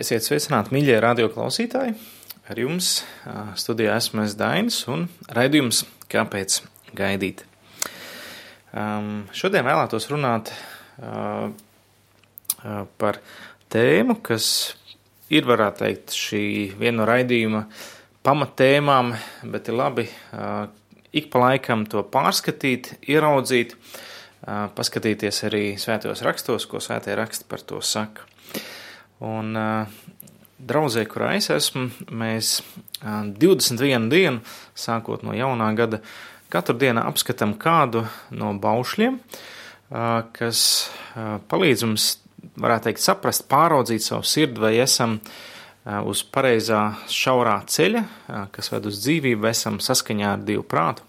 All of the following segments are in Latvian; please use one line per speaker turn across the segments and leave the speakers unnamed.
Esiet sveicināti, mīļie radioklausītāji! Ar jums studijā esmu es Dainis un raidījums Kāpēc gaidīt? Um, šodien vēlētos runāt uh, par tēmu, kas ir, varētu teikt, šī viena no raidījuma pamatēmām, bet ir labi uh, ik pa laikam to pārskatīt, ieraudzīt, uh, paskatīties arī svētajos rakstos, ko svētie raksti par to saka. Un draudzē, kurā es esmu, mēs 21 dienu, sākot no jaunā gada, katru dienu apskatām kādu no baušļiem, kas palīdz mums, varētu teikt, saprast, pāraudzīt savu sirdi, vai esam uz pareizā šaurā ceļa, kas ved uz dzīvību, vai esam saskaņā ar Dievu prātu.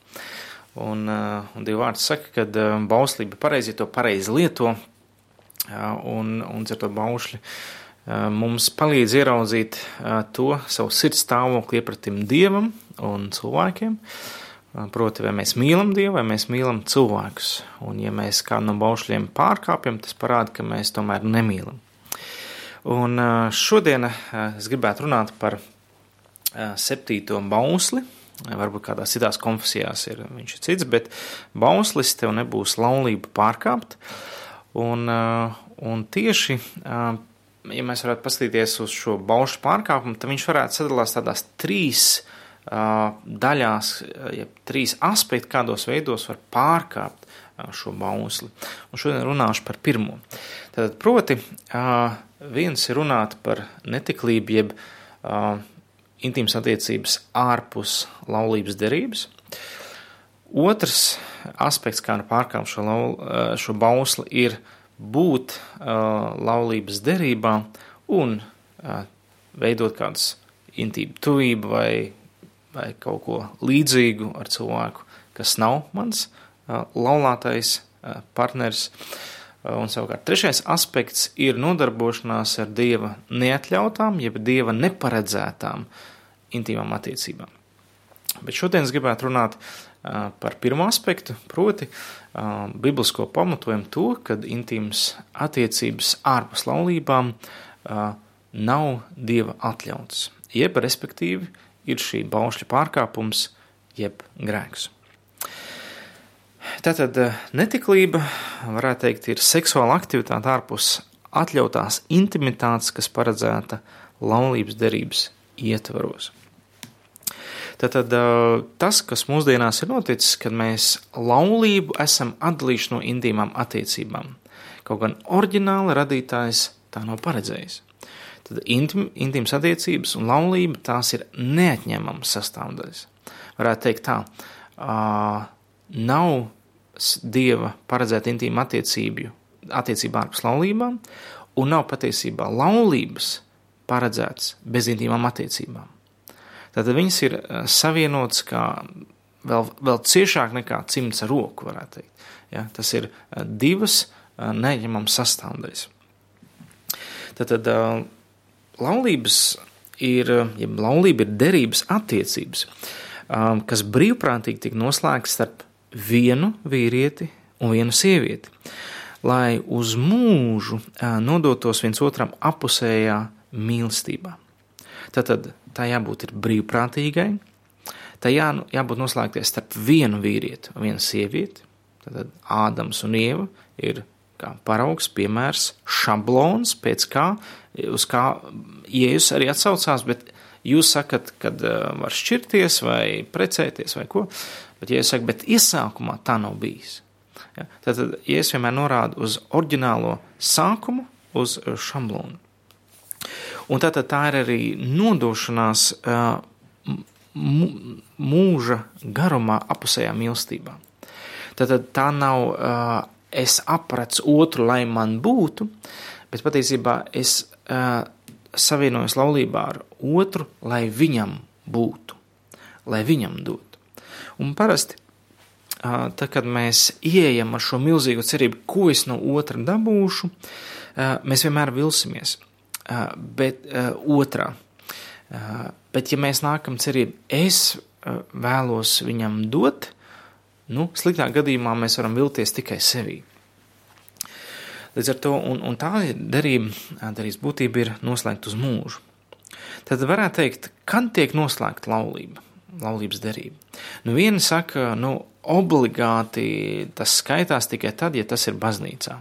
Un, un Dieva vārds saka, ka bauslība pareizi to pareizi lieto, un, un ar to baušļu mums palīdz ieraudzīt to savu sirds stāvokli iepratim Dievam un cilvēkiem. Proti, vai mēs mīlam Dievu, vai mēs mīlam cilvēkus. Un, ja mēs kādu no baušļiem pārkāpjam, tas parāda, ka mēs tomēr nemīlam. Un šodien es gribētu runāt par septīto bausli. Varbūt kādās citās konfesijās ir viņš ir cits, bet bauslis tev nebūs laulība pārkāpt. Un, un tieši ja mēs varētu paskatīties uz šo baušu pārkāpumu, tad viņš varētu sadalīties tādās trīs uh, daļās, ja trīs aspekti, kādos veidos var pārkāpt uh, šo bausli. Un šodien runāšu par pirmo. Tad, proti, uh, viens ir runāt par netiklību, jeb uh, intīmas attiecības ārpus laulības derības. Otrs aspekts, kā pārkāpt šo, laul, šo bausli, ir uh, būt uh, laulības derībā un uh, veidot kādas intīmu tuvību vai, vai kaut ko līdzīgu ar cilvēku, kas nav mans uh, laulātais uh, partners. Uh, un savukārt trešais aspekts ir nodarbošanās ar dieva neatļautām, jeb dieva neparedzētām intīmām attiecībām. Bet šodien es gribētu runāt uh, par pirmo aspektu, proti, biblisko pamatojumu to, ka intīmas attiecības ārpus laulībām nav dieva atļauts, jeb respektīvi ir šī baušļa pārkāpums, jeb grēks. Tātad netiklība, varētu teikt, ir seksuāla aktivitāte ārpus atļautās intimitātes, kas paredzēta laulības derības ietvaros. Tātad tas, kas mūsdienās ir noticis, kad mēs laulību esam atdalījuši no intīmām attiecībām. Kaut gan oriģināli radītājs tā nav paredzējis. Tad intim, intīmas attiecības un laulība tās ir neatņemamas sastāvdaļas. Varētu teikt tā, uh, nav dieva paredzēta intīma attiecību, attiecībā ārpus laulībām, un nav patiesībā laulības paredzēts bez intīmām attiecībām. Tātad viņas ir eh, savienotas kā vēl, vēl ciešāk nekā cimds ar roku, varētu teikt. Ja, tas ir eh, divas eh, neņemamas sastāvdaļas. Tātad laulības ir, ja laulība ir derības attiecības, kas brīvprātīgi tika noslēgts starp vienu vīrieti un vienu sievieti, lai uz mūžu nodotos viens otram apusējā mīlestībā. Tātad tā jābūt brīvprātīgai, tā jā, jābūt noslēgties starp vienu vīrieti un vienu sievieti. Tad Ādams un Ieva ir kā paraugs, piemērs, šablons, pēc kā, uz kā Jēzus arī atsaucās, bet jūs sakat, kad uh, var šķirties vai precēties vai ko, bet Jēzus saka, bet iesākumā tā nav bijis. Ja? Tad Jēzus vienmēr norāda uz oriģinālo sākumu, uz šablonu. Un tātad tā ir arī nodošanās mūža garumā, apusējā mīlestībā. Tātad tā nav es apracu otru, lai man būtu, bet patiesībā es savienojos laulībā ar otru, lai viņam būtu, lai viņam dotu. Un parasti, tad, kad mēs ieejam ar šo milzīgo cerību, ko es no otra dabūšu, mēs vienmēr vilsimies – bet otrā. Bet, ja mēs nākam cerību, es vēlos viņam dot, nu, sliktā gadījumā mēs varam vilties tikai sevī. Līdz ar to, un, un tā derība, derības būtība ir noslēgta uz mūžu. Tad varētu teikt, kad tiek noslēgta laulība, laulības derība. Nu, viena saka, nu, obligāti tas skaitās tikai tad, ja tas ir baznīcā.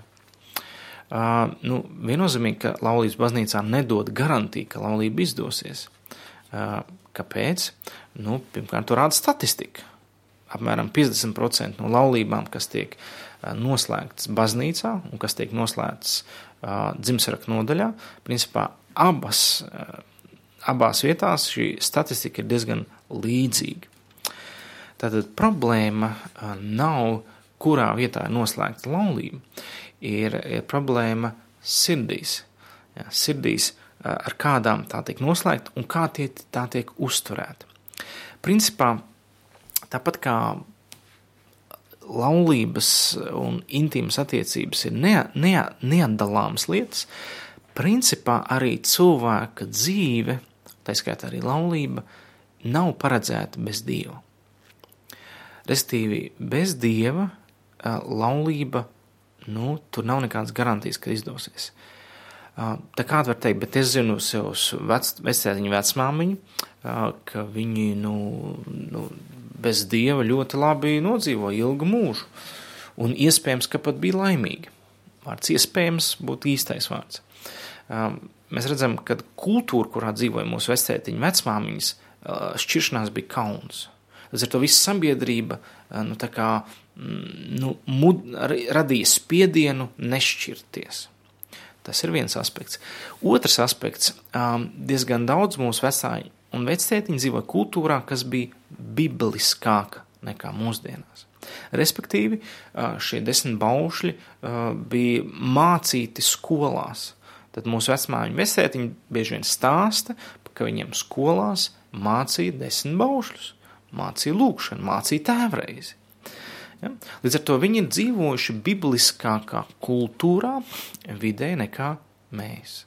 Nu, viennozīmīgi, ka laulības baznīcā nedod garantiju, ka laulība izdosies. Kāpēc? Nu, pirmkārt, to rāda statistika. Apmēram 50% no laulībām, kas tiek noslēgtas baznīcā un kas tiek noslēgtas dzimšanas nodaļā, principā abas, abās vietās šī statistika ir diezgan līdzīga. Tātad problēma nav, kurā vietā ir noslēgta laulība, ir, problēma sirdīs. Jā, sirdīs, ar kādām tā tiek noslēgta un kā tie, tā tiek uzturēta. Principā, tāpat kā laulības un intīmas attiecības ir ne, ne, neatdalāmas lietas, principā arī cilvēka dzīve, tā skaitā arī laulība, nav paredzēta bez Dieva. Restīvi, bez dieva laulība, nu, tur nav nekādas garantijas, ka izdosies. Tā kā var teikt, bet es zinu savus vec, vecētiņu vecmāmiņu, ka viņi, nu, nu, bez dieva ļoti labi nodzīvo ilgu mūžu. Un iespējams, ka pat bija laimīgi. Vārds iespējams būtu īstais vārds. Mēs redzam, ka kultūra, kurā dzīvoja mūsu vecētiņu vecmāmiņas, šķiršanās bija kauns. Līdz ar to visa sabiedrība eh, nu, kā, mm, nu, mud, radīja spiedienu nešķirties. Tas ir viens aspekts. Otrs aspekts um, - diezgan daudz mūsu vecāki un vecētiņi dzīvoja kultūrā, kas bija bibliskāka nekā mūsdienās. Respektīvi, uh, šie desmit baušļi uh, bija mācīti skolās. Tad mūsu vecmāmiņa vesētiņi bieži vien stāsta, ka viņiem skolās mācīja desmit baušļus mācīja lūgšanu, mācīja tēvreizi. Ja? Līdz ar to viņi ir dzīvojuši bibliskākā kultūrā, vidē nekā mēs.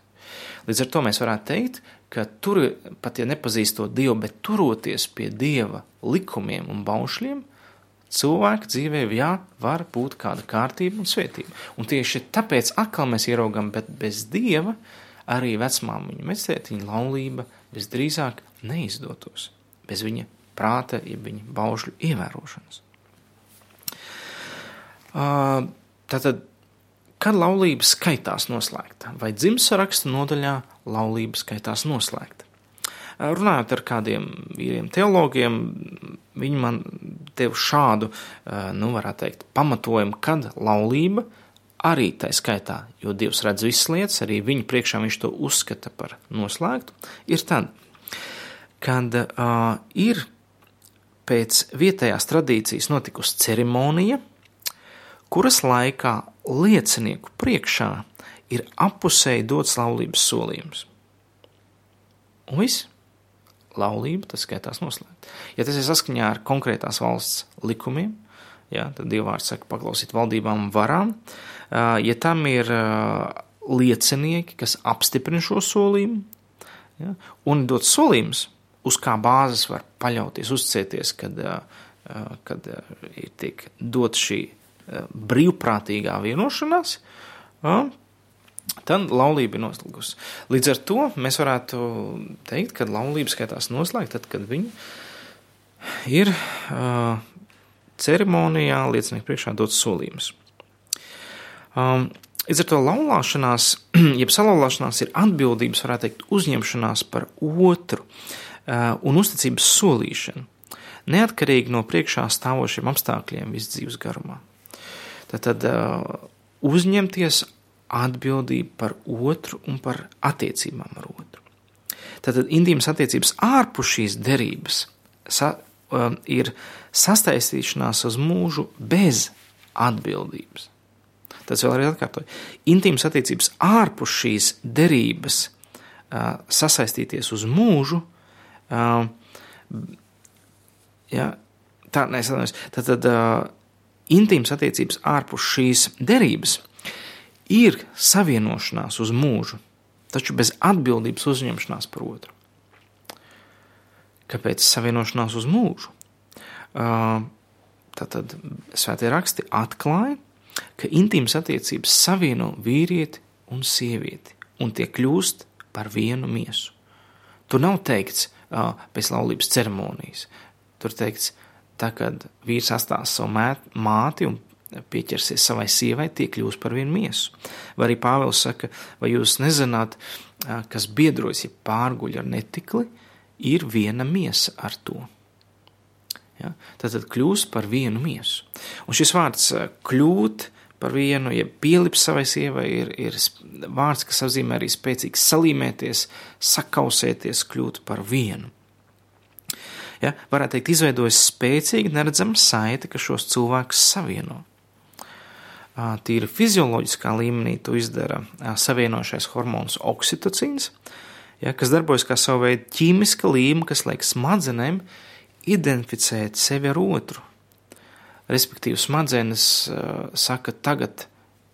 Līdz ar to mēs varētu teikt, ka tur, pat ja nepazīstot Dievu, bet turoties pie Dieva likumiem un baušļiem, cilvēka dzīvē jā, var būt kāda kārtība un svētība. Un tieši tāpēc atkal mēs ieraugam, bet bez Dieva arī vecmāmiņa mecētiņa laulība visdrīzāk neizdotos. Bez viņa prāta, jeb viņa baušļu ievērošanas. Tātad, kad laulība skaitās noslēgta, vai dzimšanas nodaļā laulība skaitās noslēgta? Runājot ar kādiem vīriem teologiem, viņi man deva šādu, nu, varētu teikt, pamatojumu, kad laulība arī tā skaitā, jo Dievs redz visas lietas, arī viņa priekšā viņš to uzskata par noslēgtu, ir tad, kad uh, ir pēc vietējās tradīcijas notikusi ceremonija, kuras laikā liecinieku priekšā ir apusēji dots laulības solījums. Un viss laulība, tas skaitās noslēgt. Ja tas ir saskaņā ar konkrētās valsts likumiem, ja, tad Dievvvārds saka paklausīt valdībām un varām. Ja tam ir liecinieki, kas apstiprina šo solījumu, ja, un dot solījums, uz kā bāzes var paļauties, uzticēties, kad, kad ir tiek dot šī brīvprātīgā vienošanās, tad laulība ir noslēgusi. Līdz ar to mēs varētu teikt, ka laulība skaitās noslēgta tad, kad viņi ir ceremonijā liecinieku priekšā dots solījums. Līdz ar to laulāšanās, jeb salauzšanās, ir atbildības, varētu teikt, uzņemšanās par otru. Uh, un uzticības solīšanu, neatkarīgi no priekšā stāvošiem apstākļiem visu dzīves garumā. Tad uh, uzņemties atbildību par otru un par attiecībām ar otru. Tātad intīmas attiecības ārpus šīs derības sa, um, ir sastaistīšanās uz mūžu bez atbildības. Tas vēl arī atkārtoju. Intīmas attiecības ārpus šīs derības uh, sasaistīties uz mūžu Uh, ja, tā, ne, tad, tad uh, intīmas attiecības ārpus šīs derības ir savienošanās uz mūžu, taču bez atbildības uzņemšanās par otru. Kāpēc savienošanās uz mūžu? Uh, Tātad svētie raksti atklāja, ka intīmas attiecības savieno vīrieti un sievieti, un tie kļūst par vienu miesu. Tur nav teikts pēc laulības ceremonijas. Tur teikts, tā, kad vīrs atstās savu māti un pieķersies savai sievai, tie kļūs par vienu miesu. Vai arī Pāvils saka, vai jūs nezināt, uh, kas biedrojas, ja pārguļ ar netikli, ir viena miesa ar to. Ja? Tad kļūst par vienu miesu. Un šis vārds kļūt par vienu, ja pielips savai sievai, ir, ir vārds, kas apzīmē arī spēcīgi salīmēties, sakausēties, kļūt par vienu. Ja, varētu teikt, izveidojas spēcīga, neredzama saite, kas šos cilvēkus savieno. Tīri fizioloģiskā līmenī to izdara savienošais hormons oksitocīns, ja, kas darbojas kā sava veida ķīmiska līme, kas liek smadzenēm identificēt sevi ar otru. Respektīvi, smadzenes uh, saka, tagad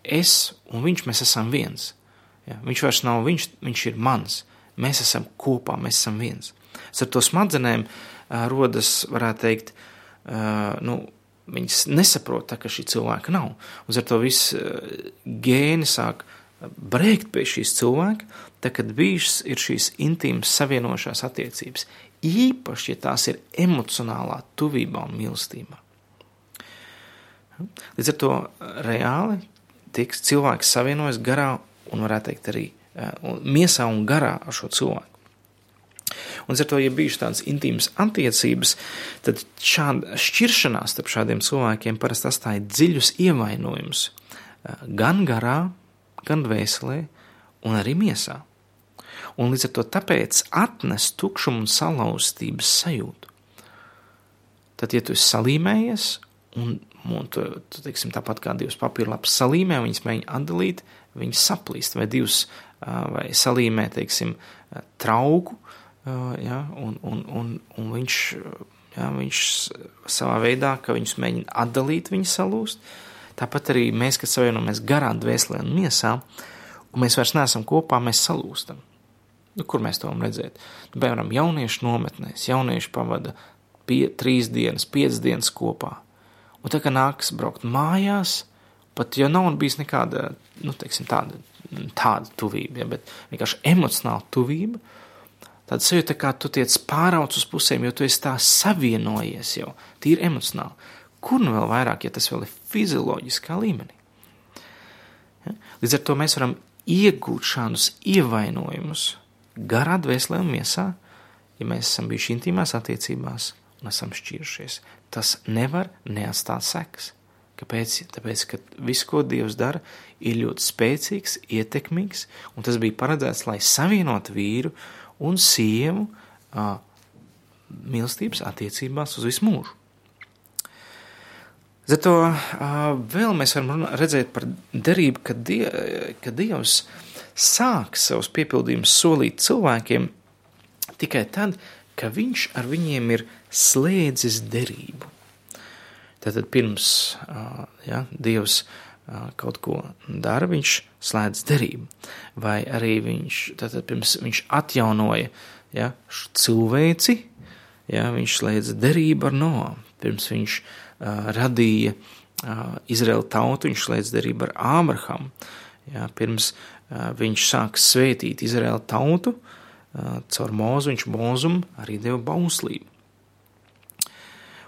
es un viņš, mēs esam viens. Ja, viņš vairs nav viņš, viņš ir mans. Mēs esam kopā, mēs esam viens. Ar to smadzenēm uh, rodas, varētu teikt, uh, nu, viņas nesaprot, tā, ka šī cilvēka nav. Ar to viss gēni sāk brēkt pie šīs cilvēka, tad, kad bijis ir šīs intīmas savienošās attiecības, īpaši, ja tās ir emocionālā tuvībā un mīlestībā. Līdz ar to reāli tiks cilvēks savienojas garā un varētu teikt arī miesā un garā ar šo cilvēku. Un ar to, ja bijušas tādas intīmas attiecības, tad šāda šķiršanās starp šādiem cilvēkiem parasti atstāja dziļus ievainojumus gan garā, gan dvēselē, un arī miesā. Un līdz ar to tāpēc atnes tukšumu un salauztības sajūtu. Tad, ja tu esi salīmējies un Un tu, tu teiksim, tāpat kā divas papīra lapas salīmē, viņas mēģina atdalīt, viņas saplīst, vai divas vai salīmē, teiksim, trauku, ja, un, un, un, un viņš, ja, viņš savā veidā, ka viņus mēģina atdalīt, viņi salūst. Tāpat arī mēs, kad savienojamies garā dvēselē un miesā, un mēs vairs neesam kopā, mēs salūstam. Nu, kur mēs to varam redzēt? Nu, piemēram, jauniešu nometnēs, jaunieši pavada pie, trīs dienas, piecas dienas kopā Un tā kā nāks braukt mājās, pat ja nav bijis nekāda, nu, teiksim, tāda, tāda tuvība, ja, bet vienkārši emocionāla tuvība, tad sajūta, kā tu tiec pārauc uz pusēm, jo tu esi tā savienojies jau, tīri emocionāli. Kur nu vēl vairāk, ja tas vēl ir fizioloģiskā līmenī? Ja? Līdz ar to mēs varam iegūt šādus ievainojumus garā, dvēselē un miesā, ja mēs esam bijuši intīmās attiecībās un esam šķīrušies tas nevar neatstāt sekas. Kāpēc? Tāpēc, ka viss, ko Dievs dara, ir ļoti spēcīgs, ietekmīgs, un tas bija paredzēts, lai savienotu vīru un sievu uh, mīlestības attiecībās uz visu mūžu. Zato uh, vēl mēs varam redzēt par derību, ka, die, ka Dievs sāk savus piepildījumus solīt cilvēkiem tikai tad, ka Viņš ar viņiem ir slēdzis derību. Tātad pirms ja, Dievs kaut ko dara, viņš slēdz derību. Vai arī viņš, tātad pirms viņš atjaunoja ja, cilvēci, ja, viņš slēdz derību ar Noā. Pirms viņš uh, radīja uh, Izraēla tautu, viņš slēdz derību ar Ābrahamu. Ja, pirms uh, viņš sāk svētīt Izraēla tautu, uh, caur mūzu viņš mūzumu arī deva bauslību.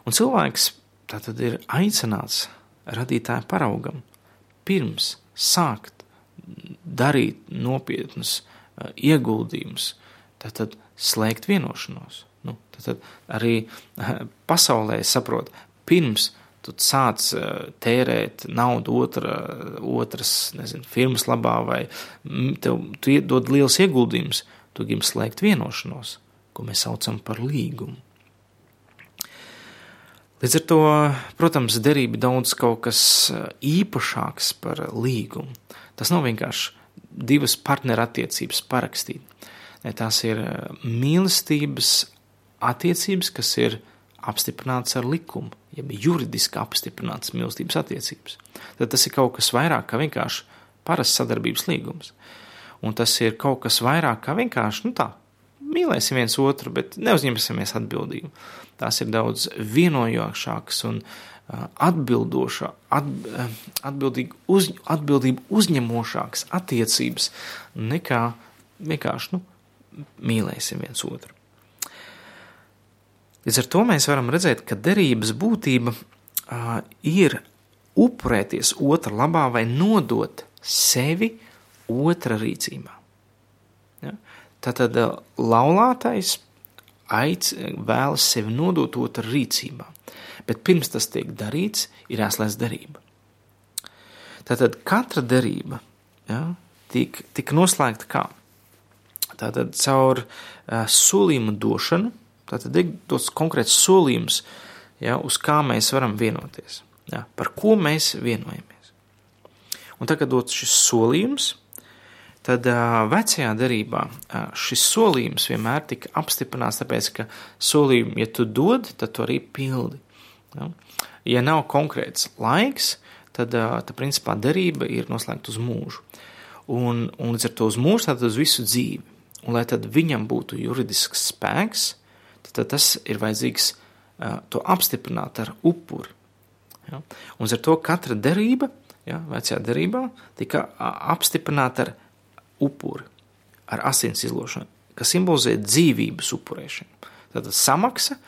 Un cilvēks tā tad ir aicināts radītāja paraugam pirms sākt darīt nopietnus uh, ieguldījumus, tad slēgt vienošanos. Nu, tad arī uh, pasaulē saprot, pirms tu sāc uh, tērēt naudu otra, otras nezinu, firmas labā vai tev, tu dod liels ieguldījums, tu gribi slēgt vienošanos, ko mēs saucam par līgumu. Līdz ar to, protams, derība daudz kaut kas eh, īpašāks par līgumu. Tas nav vienkārši divas partnerattiecības parakstīt. Tās ir eh, mīlestības attiecības, kas ir apstiprināts ar likumu, jeb juridiski apstiprināts mīlestības attiecības. Tad tas ir kaut kas vairāk kā vienkārši parasts sadarbības līgums. Un tas ir kaut kas vairāk kā vienkārši, nu tā, mīlēsim viens otru, bet neuzņemsimies atbildību. Tās ir daudz vienojošākas un atbildošā, atbildīgi uz, atbildību uzņemošākas attiecības nekā vienkārši nu, mīlēsim viens otru. Līdz ar to mēs varam redzēt, ka derības būtība uh, ir upurēties otra labā vai nodot sevi otra rīcībā. Ja? Tātad laulātais aic, vēlas sevi nodot otra rīcībā, bet pirms tas tiek darīts, ir jāslēdz derība. Tātad katra derība ja, tika, tika noslēgta kā? Tātad caur uh, solījumu došanu, tātad ir dots konkrēts solījums, ja, uz kā mēs varam vienoties, ja, par ko mēs vienojamies. Un tagad dots šis solījums, tad vecajā derībā uh, šis solījums vienmēr tika apstiprināts, tāpēc, ka solījumu, ja tu dod, tad tu arī pildi. Ja, ja nav konkrēts laiks, tad, tad principā derība ir noslēgta uz mūžu. Un, un līdz ar to uz mūžu, tad uz visu dzīvi. Un lai tad viņam būtu juridisks spēks, tad, tas ir vajadzīgs to apstiprināt ar upuri. Ja? Un ar to katra derība, ja, vecajā derībā, tika apstiprināta ar upuri, ar asins izlošanu, kas simbolizē dzīvības upurēšanu. Tātad samaksa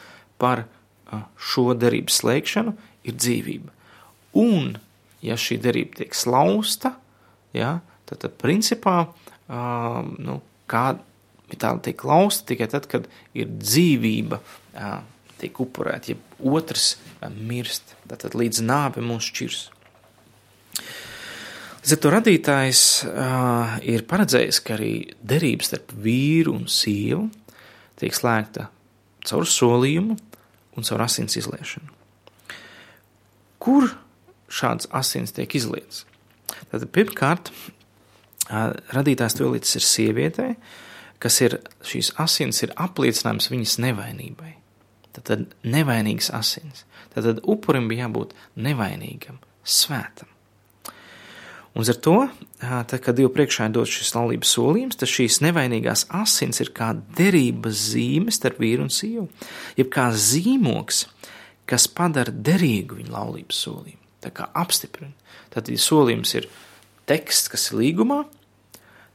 par šo derību slēgšanu ir dzīvība. Un, ja šī derība tiek slausta, ja, tad, tad principā uh, nu, kā tā tiek lausta tikai tad, kad ir dzīvība, uh, tiek upurēta, ja otrs uh, mirst, tad, tad līdz nāve mūs šķirs. Līdz ar to radītājs uh, ir paredzējis, ka arī derības starp vīru un sievu tiek slēgta caur solījumu un caur asins izliešanu. Kur šāds asins tiek izlietas? Tātad pirmkārt, uh, radītājs to līdz ir sievietei, kas ir šīs asins ir apliecinājums viņas nevainībai. Tātad nevainīgs asins. Tātad upurim bija jābūt nevainīgam, svētam. Un ar to, tad, kad Dievu priekšā ir dots šis laulības solījums, tad šīs nevainīgās asins ir kā derības zīme starp vīru un sievu, jeb kā zīmoks, kas padara derīgu viņa laulības solījumu. Tā kā apstiprina. Tad, ja solījums ir teksts, kas ir līgumā,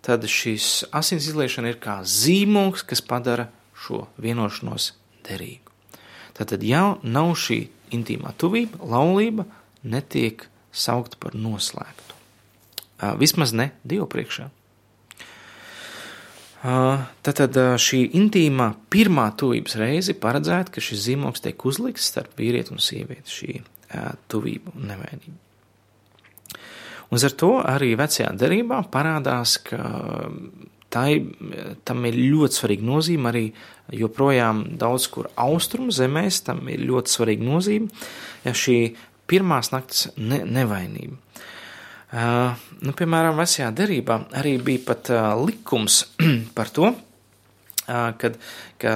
tad šīs asins izliešana ir kā zīmoks, kas padara šo vienošanos derīgu. Tātad jau nav šī intīmā tuvība, laulība netiek saukta par noslēgtu. Vismaz ne Dievu priekšā. Tātad šī intīmā pirmā tuvības reize paredzēta, ka šis zīmogs tiek uzlikts starp vīrieti un sievieti, šī tuvība un nevainība. Un ar to arī vecajā derībā parādās, ka tai, tam ir ļoti svarīga nozīme arī joprojām daudz kur austrumu zemēs, tam ir ļoti svarīga nozīme, ja šī pirmās nakts ne, nevainība. Uh, nu, piemēram, vecajā derībā arī bija pat uh, likums par to, uh, kad, ka,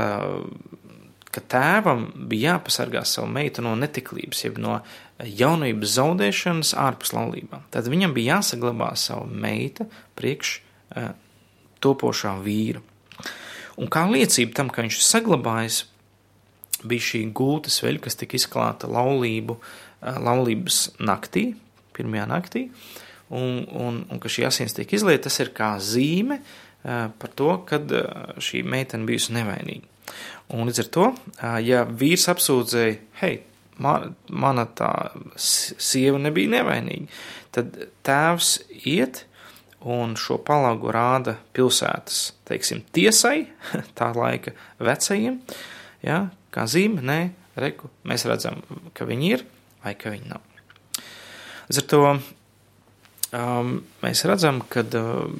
ka tēvam bija jāpasargā savu meitu no netiklības, jeb no jaunības zaudēšanas ārpus laulībām. Tad viņam bija jāsaglabā savu meita priekš topošā vīra. Un kā liecība tam, ka viņš ir saglabājis, bija šī gultas veļa, kas tika izklāta laulību, laulības naktī, pirmajā naktī, uh, un, un, un ka šī asins tiek izlieta, tas ir kā zīme uh, par to, ka uh, šī meitene bijusi nevainīga. Un līdz ar to, uh, ja vīrs apsūdzēja, hei, man, mana tā sieva nebija nevainīga, tad tēvs iet un šo palāgu rāda pilsētas, teiksim, tiesai, tā laika vecajiem, ja, kā zīme, nē, reku, mēs redzam, ka viņi ir vai ka viņi nav. Līdz ar to mēs redzam, ka uh,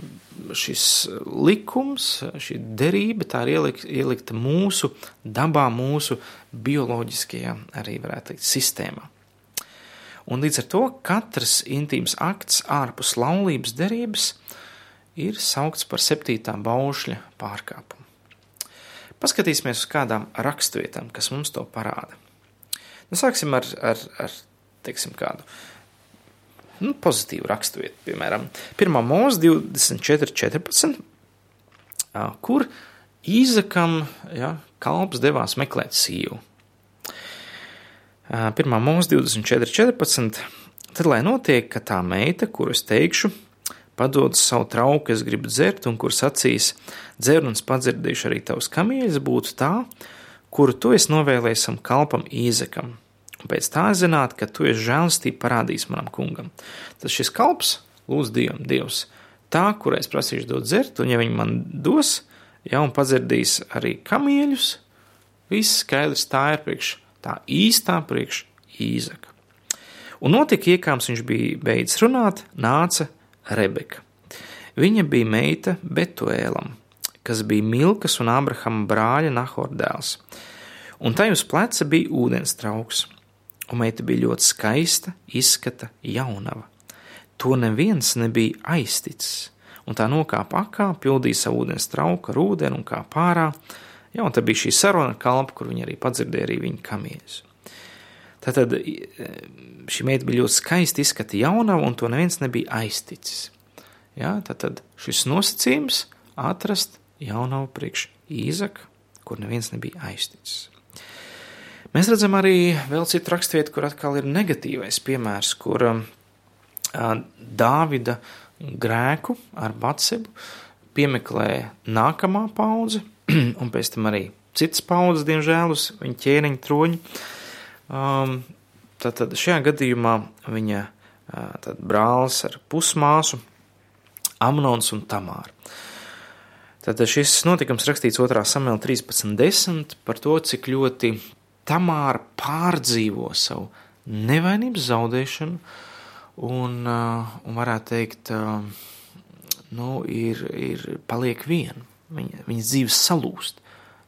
šis likums, šī derība, tā ir ielikta, ielikta mūsu dabā, mūsu bioloģiskajā, arī varētu teikt, sistēmā. Un līdz ar to katrs intīms akts ārpus laulības derības ir saukts par septītā baušļa pārkāpumu. Paskatīsimies uz kādām raksturvietām, kas mums to parāda. Nu, sāksim ar, ar, ar teiksim, kādu uh, nu, pozitīvu raksturvietu. Piemēram, 1. mūzika 24, 14, kur Īzakam ja, kalps devās meklēt sīvu. Pirmā mūzika 24, 14. Tad, lai notiek, ka tā meita, kuru es teikšu, padod savu trauku, es gribu dzert, un kur sacīs, dzer un padzirdīšu arī tavus kamieļus, būtu tā, kuru tu esi novēlējis sam kalpam Īzekam. Un pēc tā zināt, ka tu esi žēlastība parādījis manam kungam. Tad šis kalps lūdz Dievam, Dievs, tā, kurai es prasīšu dot dzert, un ja viņi man dos, ja un padzirdīs arī kamieļus, viss skaidrs tā ir priekš, tā īstā priekš Īzaka. Un notika iekāms viņš bija beidzis runāt, nāca Rebeka. Viņa bija meita Betuēlam, kas bija Milkas un Abrahama brāļa Nahordēls, un tai uz pleca bija ūdens trauks, un meita bija ļoti skaista, izskata jaunava. To neviens nebija aizticis, un tā nokāpa akā, pildīja savu ūdens trauku ar ūdeni un kā pārā, ja, un tad bija šī saruna kalpa, kur viņi arī padzirdēja arī viņa kamieļus. Tātad šī meita bija ļoti skaisti izskata jaunava, un to neviens nebija aizticis. Ja, tātad šis nosacījums atrast jaunavu priekš Īzaka, kur neviens nebija aizticis. Mēs redzam arī vēl citu raksturvietu, kur atkal ir negatīvais piemērs, kur Dāvida grēku ar Batsebu piemeklē nākamā paudze, un pēc tam arī citas paudzes, diemžēl, uz viņa ķēniņa troņa. Um, Tātad šajā gadījumā viņa tad, brālis ar pusmāsu, Amnons un Tamāra. Tātad šis notikums rakstīts 2. samēlā 13.10 par to, cik ļoti Tamāra pārdzīvo savu nevainības zaudēšanu un, un varētu teikt, nu, ir, ir paliek viena. Viņa, viņas dzīves salūst.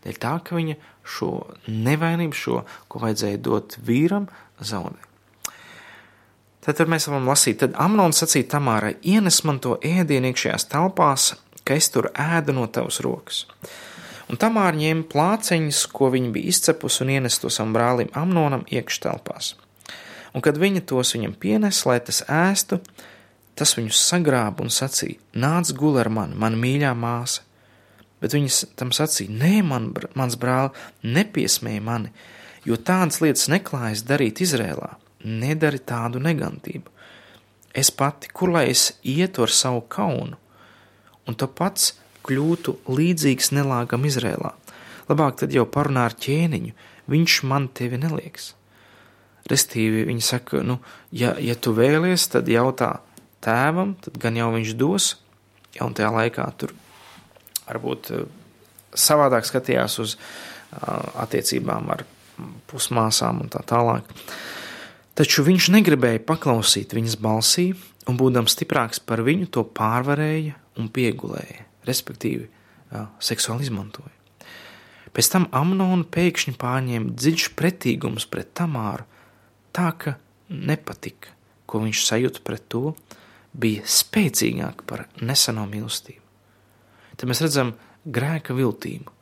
Dēļ tā, ka viņa šo nevainību, šo, ko vajadzēja dot vīram, zaudē. Tad, tad mēs varam lasīt, tad Amnons sacīja Tamārai, ienes man to ēdienu iekšējās telpās, ka es tur ēdu no tavas rokas. Un Tamāra ņēma plāceņus, ko viņa bija izcepusi, un ienes to savam brālim Amnonam iekštelpās. Un kad viņa tos viņam pienes, lai tas ēstu, tas viņus sagrāba un sacīja: Nāc, gulē ar mani, mana mīļā māsa. Bet viņas tam sacīja: Nē, man, mans brāl, nepiesmēja mani, jo tādas lietas neklājas darīt Izrēlā. Nedari tādu negantību. Es pati, kur lai es ietu ar savu kaunu, un tu pats kļūtu līdzīgs nelāgam Izrēlā. Labāk tad jau parunā ar ķēniņu, viņš man tevi nelieks. Restīvi viņi saka, nu, ja, ja tu vēlies, tad jautā tēvam, tad gan jau viņš dos, jau tajā laikā tur varbūt eh, savādāk skatījās uz attiecībām ar pusmāsām un tā tālāk. Taču viņš negribēja paklausīt viņas balsī, un būdams stiprāks par viņu, to pārvarēja un piegulēja, respektīvi, seksuāli izmantoja. Pēc tam Amnona pēkšņi pārņēma dziļš pretīgums pret Tamāru, tā ka nepatika, ko viņš sajūta pret to, bija spēcīgāk par neseno mīlestību. Tad mēs redzam grēka viltību.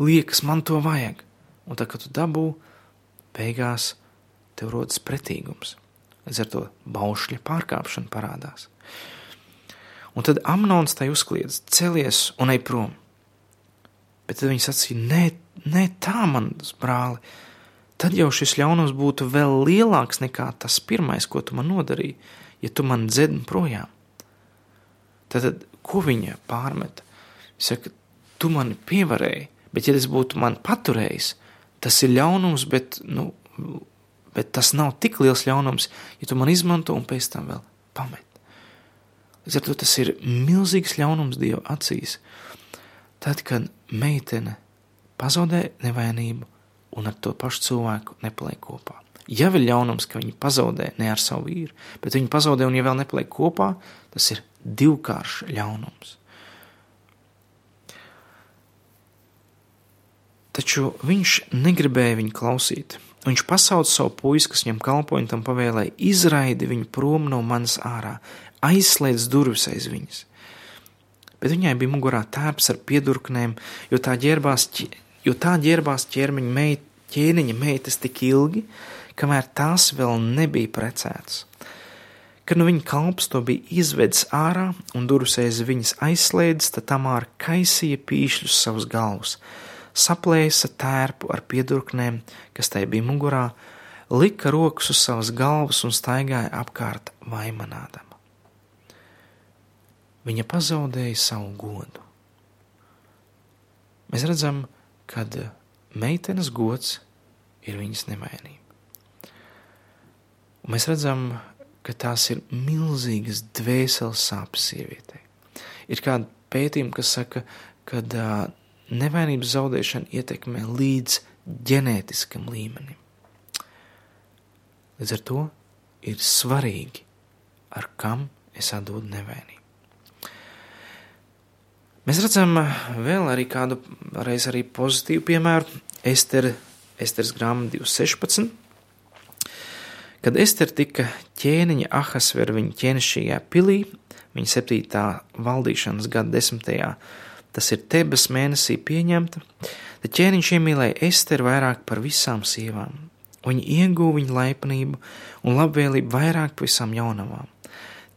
Liekas, man to vajag, un tā, kad tu dabū, beigās tev rodas pretīgums. Līdz ar to baušļa pārkāpšana parādās. Un tad Amnons tai uzkliedz, celies un ej prom. Bet tad viņi sacīja, nē, nē, tā manas brāli. Tad jau šis ļaunums būtu vēl lielāks nekā tas pirmais, ko tu man nodarīji, ja tu man dzedni projām. Tad, tad ko viņa pārmeta? Viņa saka, tu mani pievarēji, bet ja tas būtu man paturējis, tas ir ļaunums, bet, nu, bet tas nav tik liels ļaunums, ja tu man izmanto un pēc tam vēl pamet. Līdz ar to tas ir milzīgs ļaunums Dieva acīs. Tad, kad meitene pazaudē nevainību un ar to pašu cilvēku nepaliek kopā. Ja ir ļaunums, ka viņi pazaudē ne ar savu vīru, bet viņi pazaudē un ja vēl nepaliek kopā, tas ir divkāršs ļaunums. Taču viņš negribēja viņu klausīt. Viņš pasauca savu puisi, kas viņam kalpoja, un tam pavēlēja: izraidi viņu prom no manas ārā, aizslēdz durvis aiz viņas. Bet viņai bija mugurā tērps ar piedurknēm, jo tā ģērbās, jo tā ģērbās ķermeņa meit, ķēniņa meitas tik ilgi, kamēr tās vēl nebija precētas. Kad nu viņa kalps to bija izvedis ārā un durvis aiz viņas aizslēdzis, tad Tamāra kaisīja pīšļus savus galvas, saplēsa tērpu ar piedurknēm, kas tai bija mugurā, lika rokas uz savas galvas un staigāja apkārt vaimanādama. Viņa pazaudēja savu godu. Mēs redzam, ka meitenes gods ir viņas nevainība. Un mēs redzam, ka tās ir milzīgas dvēseles sāpes sievietei. Ir kāda pētījuma, kas saka, ka nevainības zaudēšana ietekmē līdz ģenētiskam līmenim. Līdz ar to ir svarīgi, ar kam es atdodu nevainību. Mēs redzam vēl arī kādu reiz arī pozitīvu piemēru. Ester, Esteras grāmata 216 Kad Ester tika ķēniņa Ahasver viņa ķēnišķīgajā pilī, viņa septītā valdīšanas gada desmitajā, tas ir Tebas mēnesī pieņemta, tad ķēniņš iemīlēja Esteru vairāk par visām sievām. Viņa ieguva viņa laipnību un labvēlību vairāk par visām jaunavām.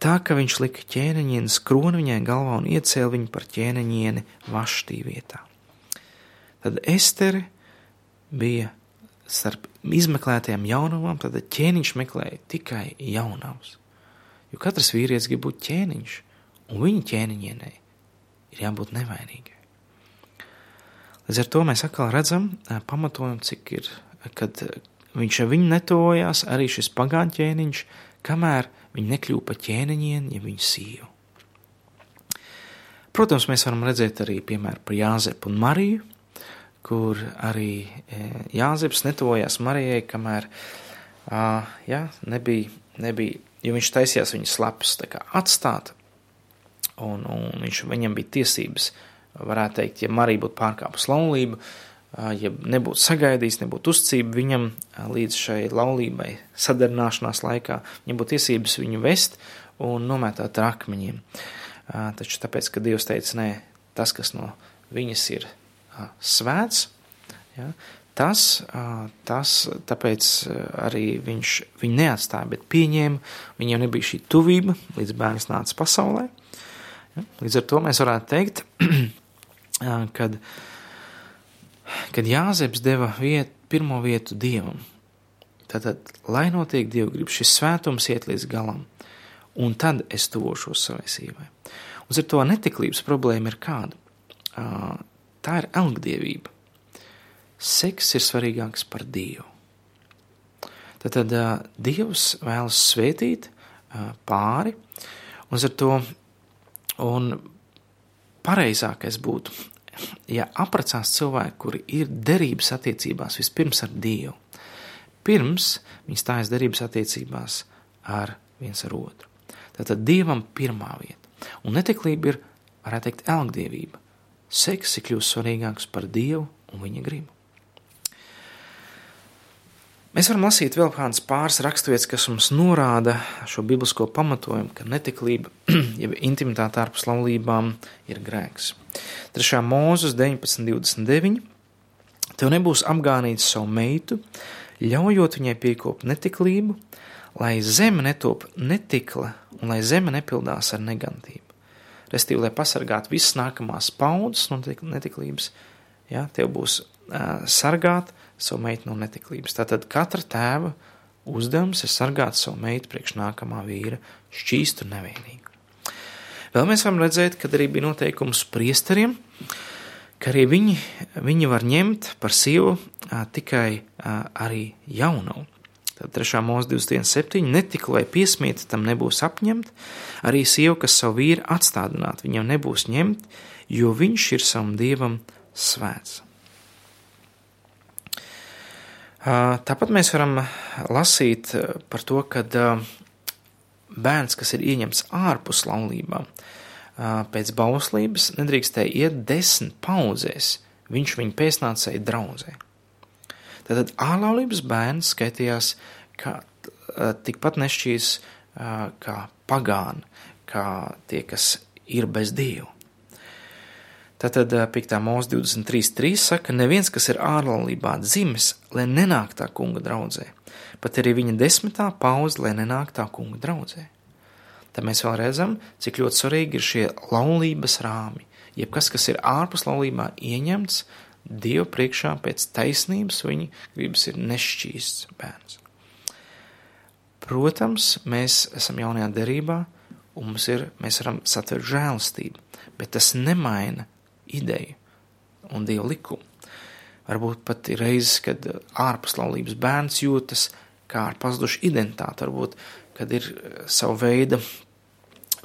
Tā, ka viņš lika ķēniņienes kroni viņai galvā un iecēla viņu par ķēniņieni vaštī vietā. Tad Estere bija starp izmeklētajām jaunavām, tad ķēniņš meklēja tikai jaunavas. Jo katrs vīrietis grib būt ķēniņš, un viņa ķēniņienei ir jābūt nevainīgai. Līdz ar to mēs atkal redzam pamatojumu, cik ir, kad viņš ar viņu netojās, arī šis pagānu ķēniņš, kamēr viņi nekļūpa par ķēniņieni, ja viņa sīvu. Protams, mēs varam redzēt arī piemēru par Jāzepu un Mariju, kur arī e, Jāzeps netojās Marijai, kamēr jā, nebija, nebija, jo viņš taisījās viņu slepus atstāt, un, un viņš, viņam bija tiesības, varētu teikt, ja Marija būtu pārkāpus laulību, ja nebūtu sagaidījis, nebūtu uzcība viņam līdz šai laulībai sadarināšanās laikā, viņam būtu tiesības viņu vest un nomētāt ar akmeņiem. Taču tāpēc, ka Dievs teica, nē, tas, kas no viņas ir svēts. Ja, tas, tas, tāpēc arī viņš viņu neatstāja, bet pieņēma, viņam nebija šī tuvība, līdz bērns nāca pasaulē. Ja, līdz ar to mēs varētu teikt, kad, kad Jāzeps deva viet, pirmo vietu Dievam, tad, lai notiek Dieva grib, šis svētums iet līdz galam, un tad es tuvošos savai sīvai. Un ar to netiklības problēma ir kāda? Tā ir elgdievība. Seks ir svarīgāks par Dievu. Tad, tad uh, Dievs vēlas svētīt pāri, un ar to un pareizākais būtu, ja apprecās cilvēki, kuri ir derības attiecībās vispirms ar Dievu, pirms viņi stājas derības attiecībās ar viens ar otru. Tātad Dievam pirmā vieta. Un neteklība ir, varētu teikt, elgdievība seks ir kļuvis svarīgāks par Dievu un viņa gribu. Mēs varam lasīt vēl kādas pāris raksturvietas, kas mums norāda šo biblisko pamatojumu, ka netiklība, jeb intimitāte ārpus laulībām, ir grēks. 3. mūzes 19.29. Tev nebūs apgānīts savu meitu, ļaujot viņai piekopt netiklību, lai zeme netop netikla un lai zeme nepildās ar negantību restīvi, lai pasargātu visas nākamās paudzes no netiklības, ja, tev būs uh, sargāt savu meitu no netiklības. Tātad katra tēva uzdevums ir sargāt savu meitu priekš nākamā vīra šķīstu nevienīgu. Vēl mēs varam redzēt, ka arī bija noteikums priesteriem, ka arī viņi, viņi var ņemt par sievu a, tikai a, arī jaunavu. Tad 3. mūzika 21.7. netika, lai piesmieta tam nebūs apņemt, arī sieva, kas savu vīru atstādināt, viņam nebūs ņemt, jo viņš ir savam dievam svēts. Tāpat mēs varam lasīt par to, ka bērns, kas ir ieņemts ārpus laulībām, pēc bauslības nedrīkstēja iet desmit paudzēs, viņš viņu pēcnācēja draudzē. Tātad ārlaulības bērns skaitījās kā tikpat nešķīs kā pagāni, kā tie, kas ir bez dievu. Tātad 5. mūzika 23.3 saka, neviens, kas ir ārlaulībā dzimis, lai nenāk tā kunga draudzē, pat arī viņa desmitā pauze, lai nenāk tā kunga draudzē. tad mēs vēl redzam, cik ļoti svarīgi ir šie laulības rāmi. Jebkas, kas ir ārpus laulībā ieņemts, Dieva priekšā pēc taisnības viņa gribas ir nešķīsts bērns. Protams, mēs esam jaunajā derībā, un mums ir, mēs varam satvert žēlastību, bet tas nemaina ideju un Dieva likumu. Varbūt pat ir reizes, kad ārpus laulības bērns jūtas kā ar pazudušu identitāti, varbūt, kad ir eh, sava veida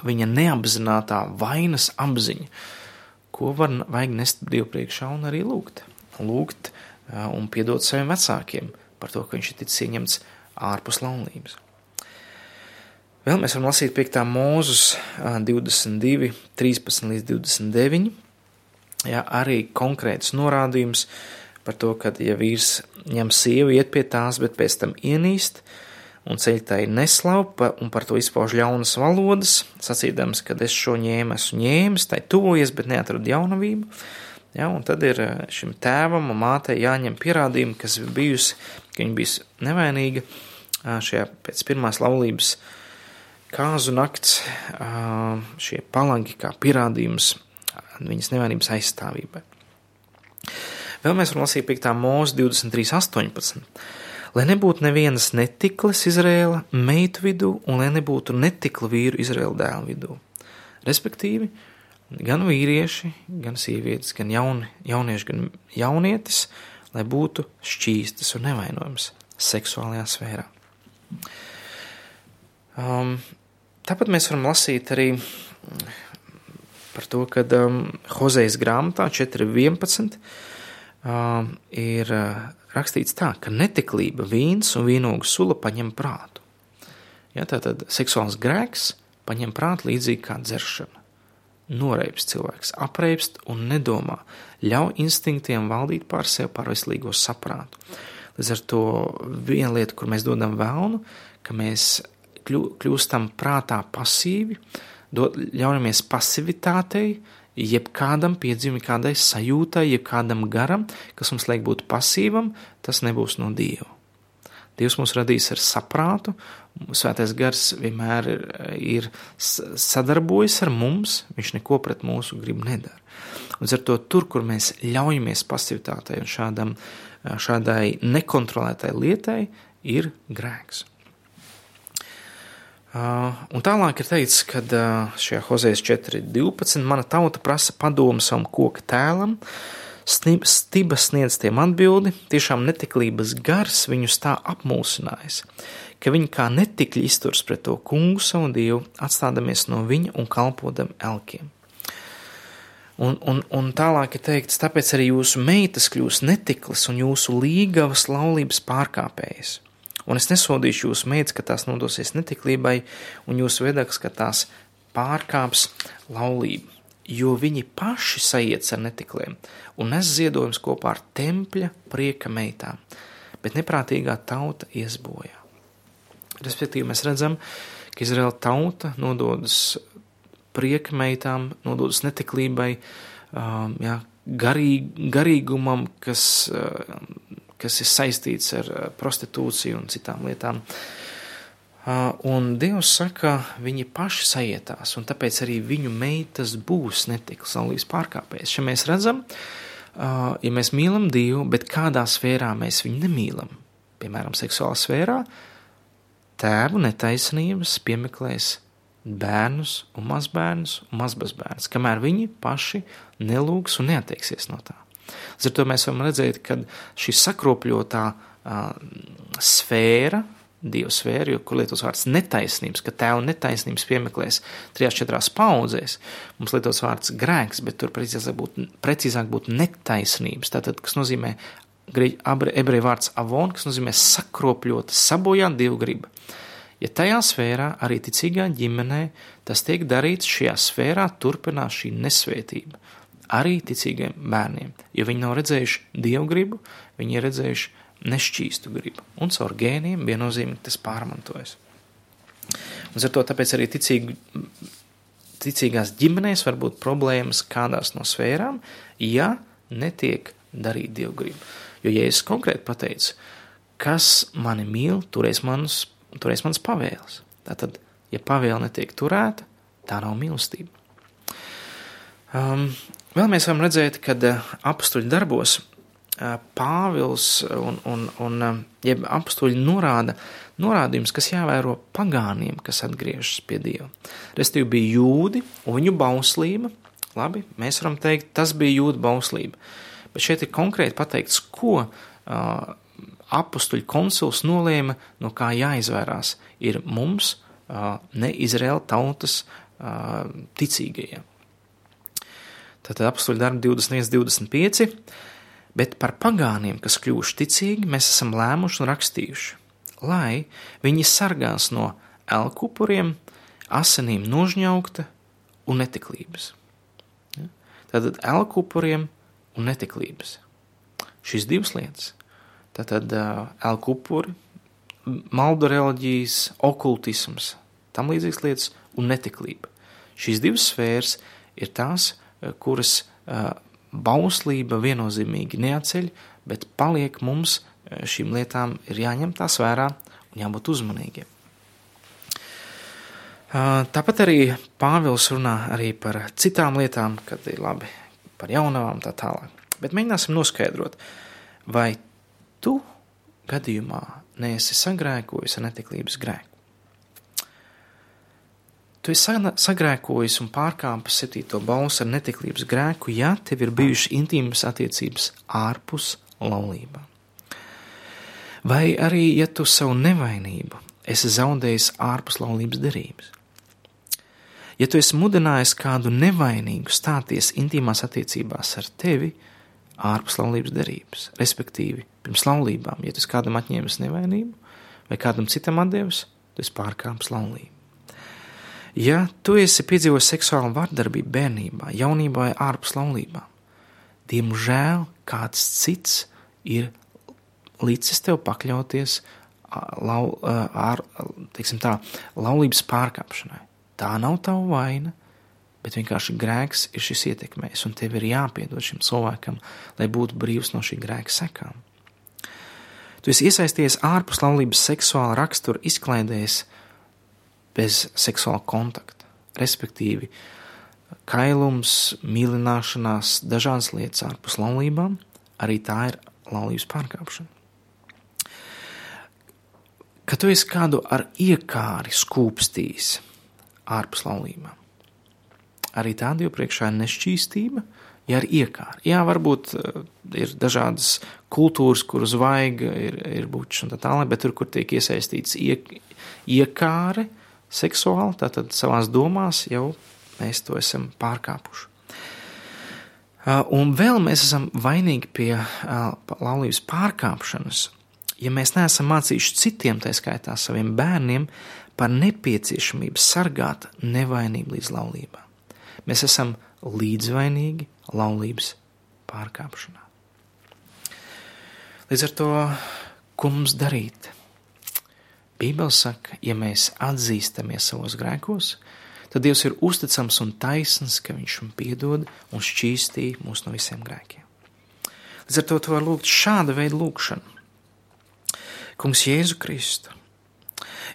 viņa neapzinātā vainas apziņa, ko var, vajag nest Dievu priekšā un arī lūgt. Lūgt eh, un piedot saviem vecākiem par to, ka viņš ir ticis ieņemts ārpus laulības. Vēl mēs varam lasīt 5. mūzus 22, 13 līdz 29. Jā, arī konkrēts norādījums par to, ka, ja vīrs ņem sievu, iet pie tās, bet pēc tam ienīst un ceļ tai neslaupa un par to izpauž ļaunas valodas, sacīdams, ka es šo ņēmu, esmu ņēmis, tai tuvojies, bet neatradu jaunavību. Ja, un tad ir šim tēvam un mātei jāņem pierādījumi, kas bijusi, ka viņa bijusi nevainīga šajā pēc pirmās laulības kāzu nakts, šie palangi kā pierādījums viņas nevainības aizstāvībai. Vēl mēs varam lasīt 5. mūzika 23.18. Lai nebūtu nevienas netikles Izrēla meitu vidū, un lai nebūtu netikla vīru Izrēla dēlu vidū. Respektīvi, gan vīrieši, gan sievietes, gan jauni, jaunieši, gan jaunietis, lai būtu šķīstas un nevainojams seksuālajā sfērā. Um, tāpat mēs varam lasīt arī par to, ka um, Hozejas grāmatā 4.11 uh, ir uh, rakstīts tā, ka netiklība, vīns un vīnogu sula paņem prātu. Ja, tātad seksuāls grēks paņem prātu līdzīgi kā dzeršana. Noreips cilvēks, apreipst un nedomā, ļauj instinktiem valdīt pār sevi par veselīgo saprātu. Līdz ar to viena lieta, kur mēs dodam vēlnu, ka mēs kļūstam prātā pasīvi, ļaujamies pasivitātei, jebkādam piedzīvumam, kādai sajūtai, jebkādam garam, kas mums liek būt pasīvam, tas nebūs no Dieva. Dievs mūs radīs ar saprātu, Svētais gars vienmēr ir, ir sadarbojas ar mums, viņš neko pret mūsu gribu nedara. Līdz ar to tur, kur mēs ļaujamies pasivitātei un šādam, šādai nekontrolētai lietai, ir grēks. Un tālāk ir teikts, ka šajā Hozejas 4.12. mana tauta prasa padomu savam koka tēlam, stiba sniedz tiem atbildi, tiešām netiklības gars viņus tā apmulsinājis, ka viņi kā netikļi izturs pret to kungu savu dievu, atstādamies no viņa un kalpodam elkiem. Un, un, un tālāk ir teikts, tāpēc arī jūsu meitas kļūs netiklas un jūsu līgavas laulības pārkāpējas un es nesodīšu jūsu meitas, ka tās nodosies netiklībai, un jūsu vedaks, ka tās pārkāps laulību, jo viņi paši sajiet ar netikliem un nes ziedojums kopā ar tempļa prieka meitām, bet neprātīgā tauta iesbojā. Respektīvi, mēs redzam, ka Izraela tauta nododas prieka meitām, nododas netiklībai, um, jā, garīg, garīgumam, kas kas ir saistīts ar prostitūciju un citām lietām. Un Dievs saka, viņi paši sajietās, un tāpēc arī viņu meitas būs netiklas laulības pārkāpējas. Šeit mēs redzam, ja mēs mīlam Dievu, bet kādā sfērā mēs viņu nemīlam, piemēram, seksuālā sfērā, tēvu netaisnības piemeklēs bērnus un mazbērnus un mazbērnus, kamēr viņi paši nelūgs un neatteiksies no tā. Līdz ar to mēs varam redzēt, ka šī sakropļotā sfēra, Dieva sfēra, jo, kur lietots vārds netaisnības, ka tēva netaisnības piemeklēs trijās, četrās paudzēs, mums lietots vārds grēks, bet tur precīzāk būtu, precīzāk būtu netaisnības, tātad, kas nozīmē ebreju vārds avon, kas nozīmē sakropļota, sabojāt dievu gribu. Ja tajā sfērā, arī ticīgā ģimenē, tas tiek darīts, šajā sfērā turpinās šī nesvētība arī ticīgiem bērniem, jo viņi nav redzējuši dievu gribu, viņi ir redzējuši nešķīstu gribu, un caur gēniem viennozīmīgi tas pārmantojas. Un ar to tāpēc arī ticīgi, ticīgās ģimenēs var būt problēmas kādās no sfērām, ja netiek darīt dievu gribu. Jo, ja es konkrēti pateicu, kas mani mīl, turēs manas, turēs manas pavēles. Tātad ja pavēle netiek turēta, tā nav mīlestība. Um, vēl mēs varam redzēt, ka uh, apstuļu darbos uh, Pāvils un, un, un uh, jeb apstuļi norāda norādījums, kas jāvēro pagāniem, kas atgriežas pie Dieva. Restīvi bija jūdi un viņu bauslība. Labi, mēs varam teikt, tas bija jūda bauslība. Bet šeit ir konkrēti pateikts, ko uh, apstuļu konsuls nolēma, no kā jāizvērās ir mums, ne Izraēla tautas ticīgajiem. Tātad apstuļu darbi 21, 25, bet par pagāniem, kas kļuvuši ticīgi, mēs esam lēmuši un rakstījuši, lai viņi sargās no elkupuriem, asinīm nožņaukta un netiklības. Tātad elkupuriem un netiklības. Šīs divas lietas Tātad elku upuri, maldu reliģijas, okultisms, tam līdzīgas lietas un netiklība. Šīs divas sfēras ir tās, kuras bauslība viennozīmīgi neatceļ, bet paliek mums šīm lietām ir jāņem tās vērā un jābūt uzmanīgiem. Tāpat arī Pāvils runā arī par citām lietām, kad ir labi par jaunavām tā tālāk. Bet mēģināsim noskaidrot, vai tu gadījumā neesi sagrēkojis ar netiklības grēku. Tu esi sagrēkojis un pārkāpis septīto balsu ar netiklības grēku, ja tev ir bijušas intīmas attiecības ārpus laulībā. Vai arī, ja tu savu nevainību esi zaudējis ārpus laulības derības. Ja tu esi mudinājis kādu nevainīgu stāties intīmās attiecībās ar tevi, ārpus laulības derības, respektīvi pirms laulībām. Ja tu kādam atņēmis nevainību vai kādam citam atdevis, tu esi pārkāpis laulību. Ja tu esi piedzīvojis seksuālu vardarbību bērnībā, jaunībā ārpus laulībām, diemžēl kāds cits ir licis tev pakļauties lau, ar, tā, laulības pārkāpšanai. Tā nav tava vaina, bet vienkārši grēks ir šis ietekmējis, un tev ir jāpiedod šim cilvēkam, lai būtu brīvs no šī grēka sekām. Tu esi iesaistījies ārpus laulības seksuāla rakstura izklaidēs bez seksuāla kontakta, respektīvi kailums, mīlināšanās, dažādas lietas ārpus laulībām, arī tā ir laulības pārkāpšana. Kad tu esi kādu ar iekāri skūpstījis ārpus laulībām, arī tāda jau priekšā ir nešķīstība, ja ir iekāra. Jā, varbūt uh, ir dažādas kultūras, kuras vajag, ir, ir bučs un tā tālāk, bet tur, kur tiek iesaistīts iek, iekāre seksuāli, tātad savās domās jau mēs to esam pārkāpuši. Uh, un vēl mēs esam vainīgi pie uh, laulības pārkāpšanas, ja mēs neesam mācījuši citiem, tā skaitā saviem bērniem, par nepieciešamību sargāt nevainību līdz laulībā. Mēs esam līdzvainīgi laulības pārkāpšanā. Līdz ar to, ko mums darīt? Bībele saka, ja mēs atzīstamies savos grēkos, tad Dievs ir uzticams un taisns, ka Viņš mums piedod un šķīstī mūs no visiem grēkiem. Līdz ar to tu vari lūgt šāda veida lūgšanu. Kungs Jēzu Kristu,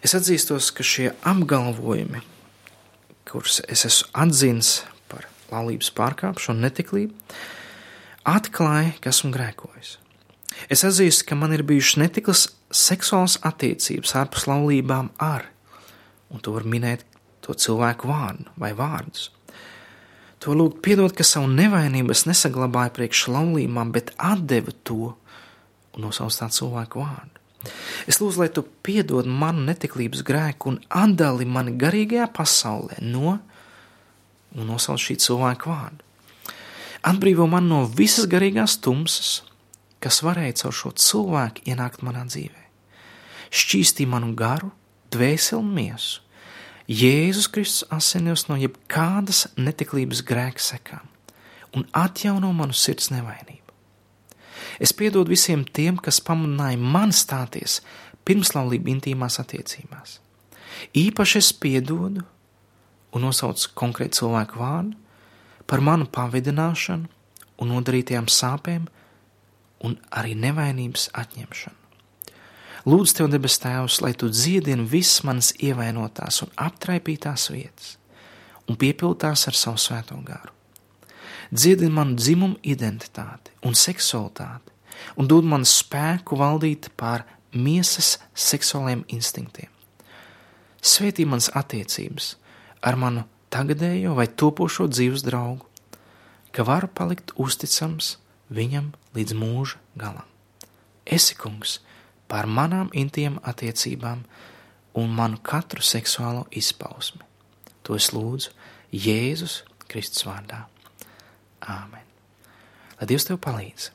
es atzīstos, ka šie apgalvojumi, kurus es esmu atzīts par laulības pārkāpšanu, netiklību, atklāja, ka esmu grēkojis. Es atzīstu, ka man ir bijušas netiklas seksuālas attiecības ārpus laulībām ar, un to var minēt to cilvēku vārdu vai vārdus. To lūgt piedot, ka savu nevainību es nesaglabāju priekš laulībām, bet atdevu to un nosaucu tā cilvēku vārdu. Es lūdzu, lai tu piedod manu netiklības grēku un atdali mani garīgajā pasaulē no, un nosauc šī cilvēka vārdu. Atbrīvo man no visas garīgās tumsas, kas varēja caur šo cilvēku ienākt manā dzīvē. Šķīstī manu garu, dvēseli un miesu. Jēzus Kristus asinos no jebkādas netiklības grēka sekām un atjauno manu sirds nevainību. Es piedodu visiem tiem, kas pamudināja man stāties pirmslaulību intīmās attiecībās. Īpaši es piedodu un nosaucu konkrētu cilvēku vārdu par manu pavidināšanu un nodarītajām sāpēm un arī nevainības atņemšanu. Lūdzu, Tev, debes Tēvs, lai Tu dziedini visas manas ievainotās un aptraipītās vietas un piepildās ar savu svēto garu. Dziedini manu dzimumu identitāti un seksualitāti un dod man spēku valdīt pār miesas seksuāliem instinktiem. Svētī manas attiecības ar manu tagadējo vai topošo dzīves draugu, ka varu palikt uzticams viņam līdz mūža galam. Esi kungs pār manām intīm attiecībām un manu katru seksuālo izpausmi. To es lūdzu Jēzus Kristus vārdā. Āmen. Lai Dievs tev palīdz,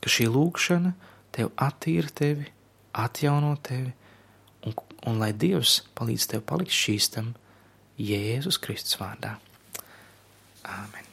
ka šī lūkšana tev attīra tevi, atjauno tevi, un, un lai Dievs palīdz tev palikt šīstam Jēzus Kristus vārdā. Āmen.